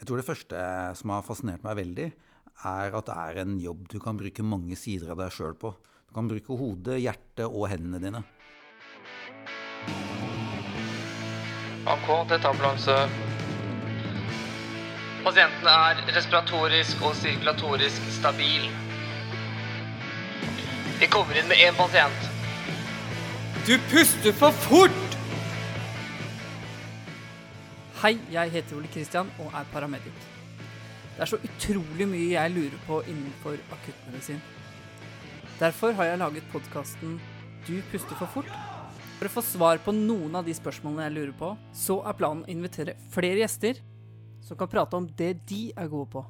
Jeg tror det første som har fascinert meg veldig, er at det er en jobb du kan bruke mange sider av deg sjøl på. Du kan bruke hodet, hjertet og hendene dine. AK, dette er ambulanse. Pasienten er respiratorisk og sirkulatorisk stabil. Vi kommer inn med én pasient. Du puster for fort! Hei, jeg heter Ole Kristian og er paramedic. Det er så utrolig mye jeg lurer på innenfor akuttmedisin. Derfor har jeg laget podkasten Du puster for fort. For å få svar på noen av de spørsmålene jeg lurer på, så er planen å invitere flere gjester som kan prate om det de er gode på.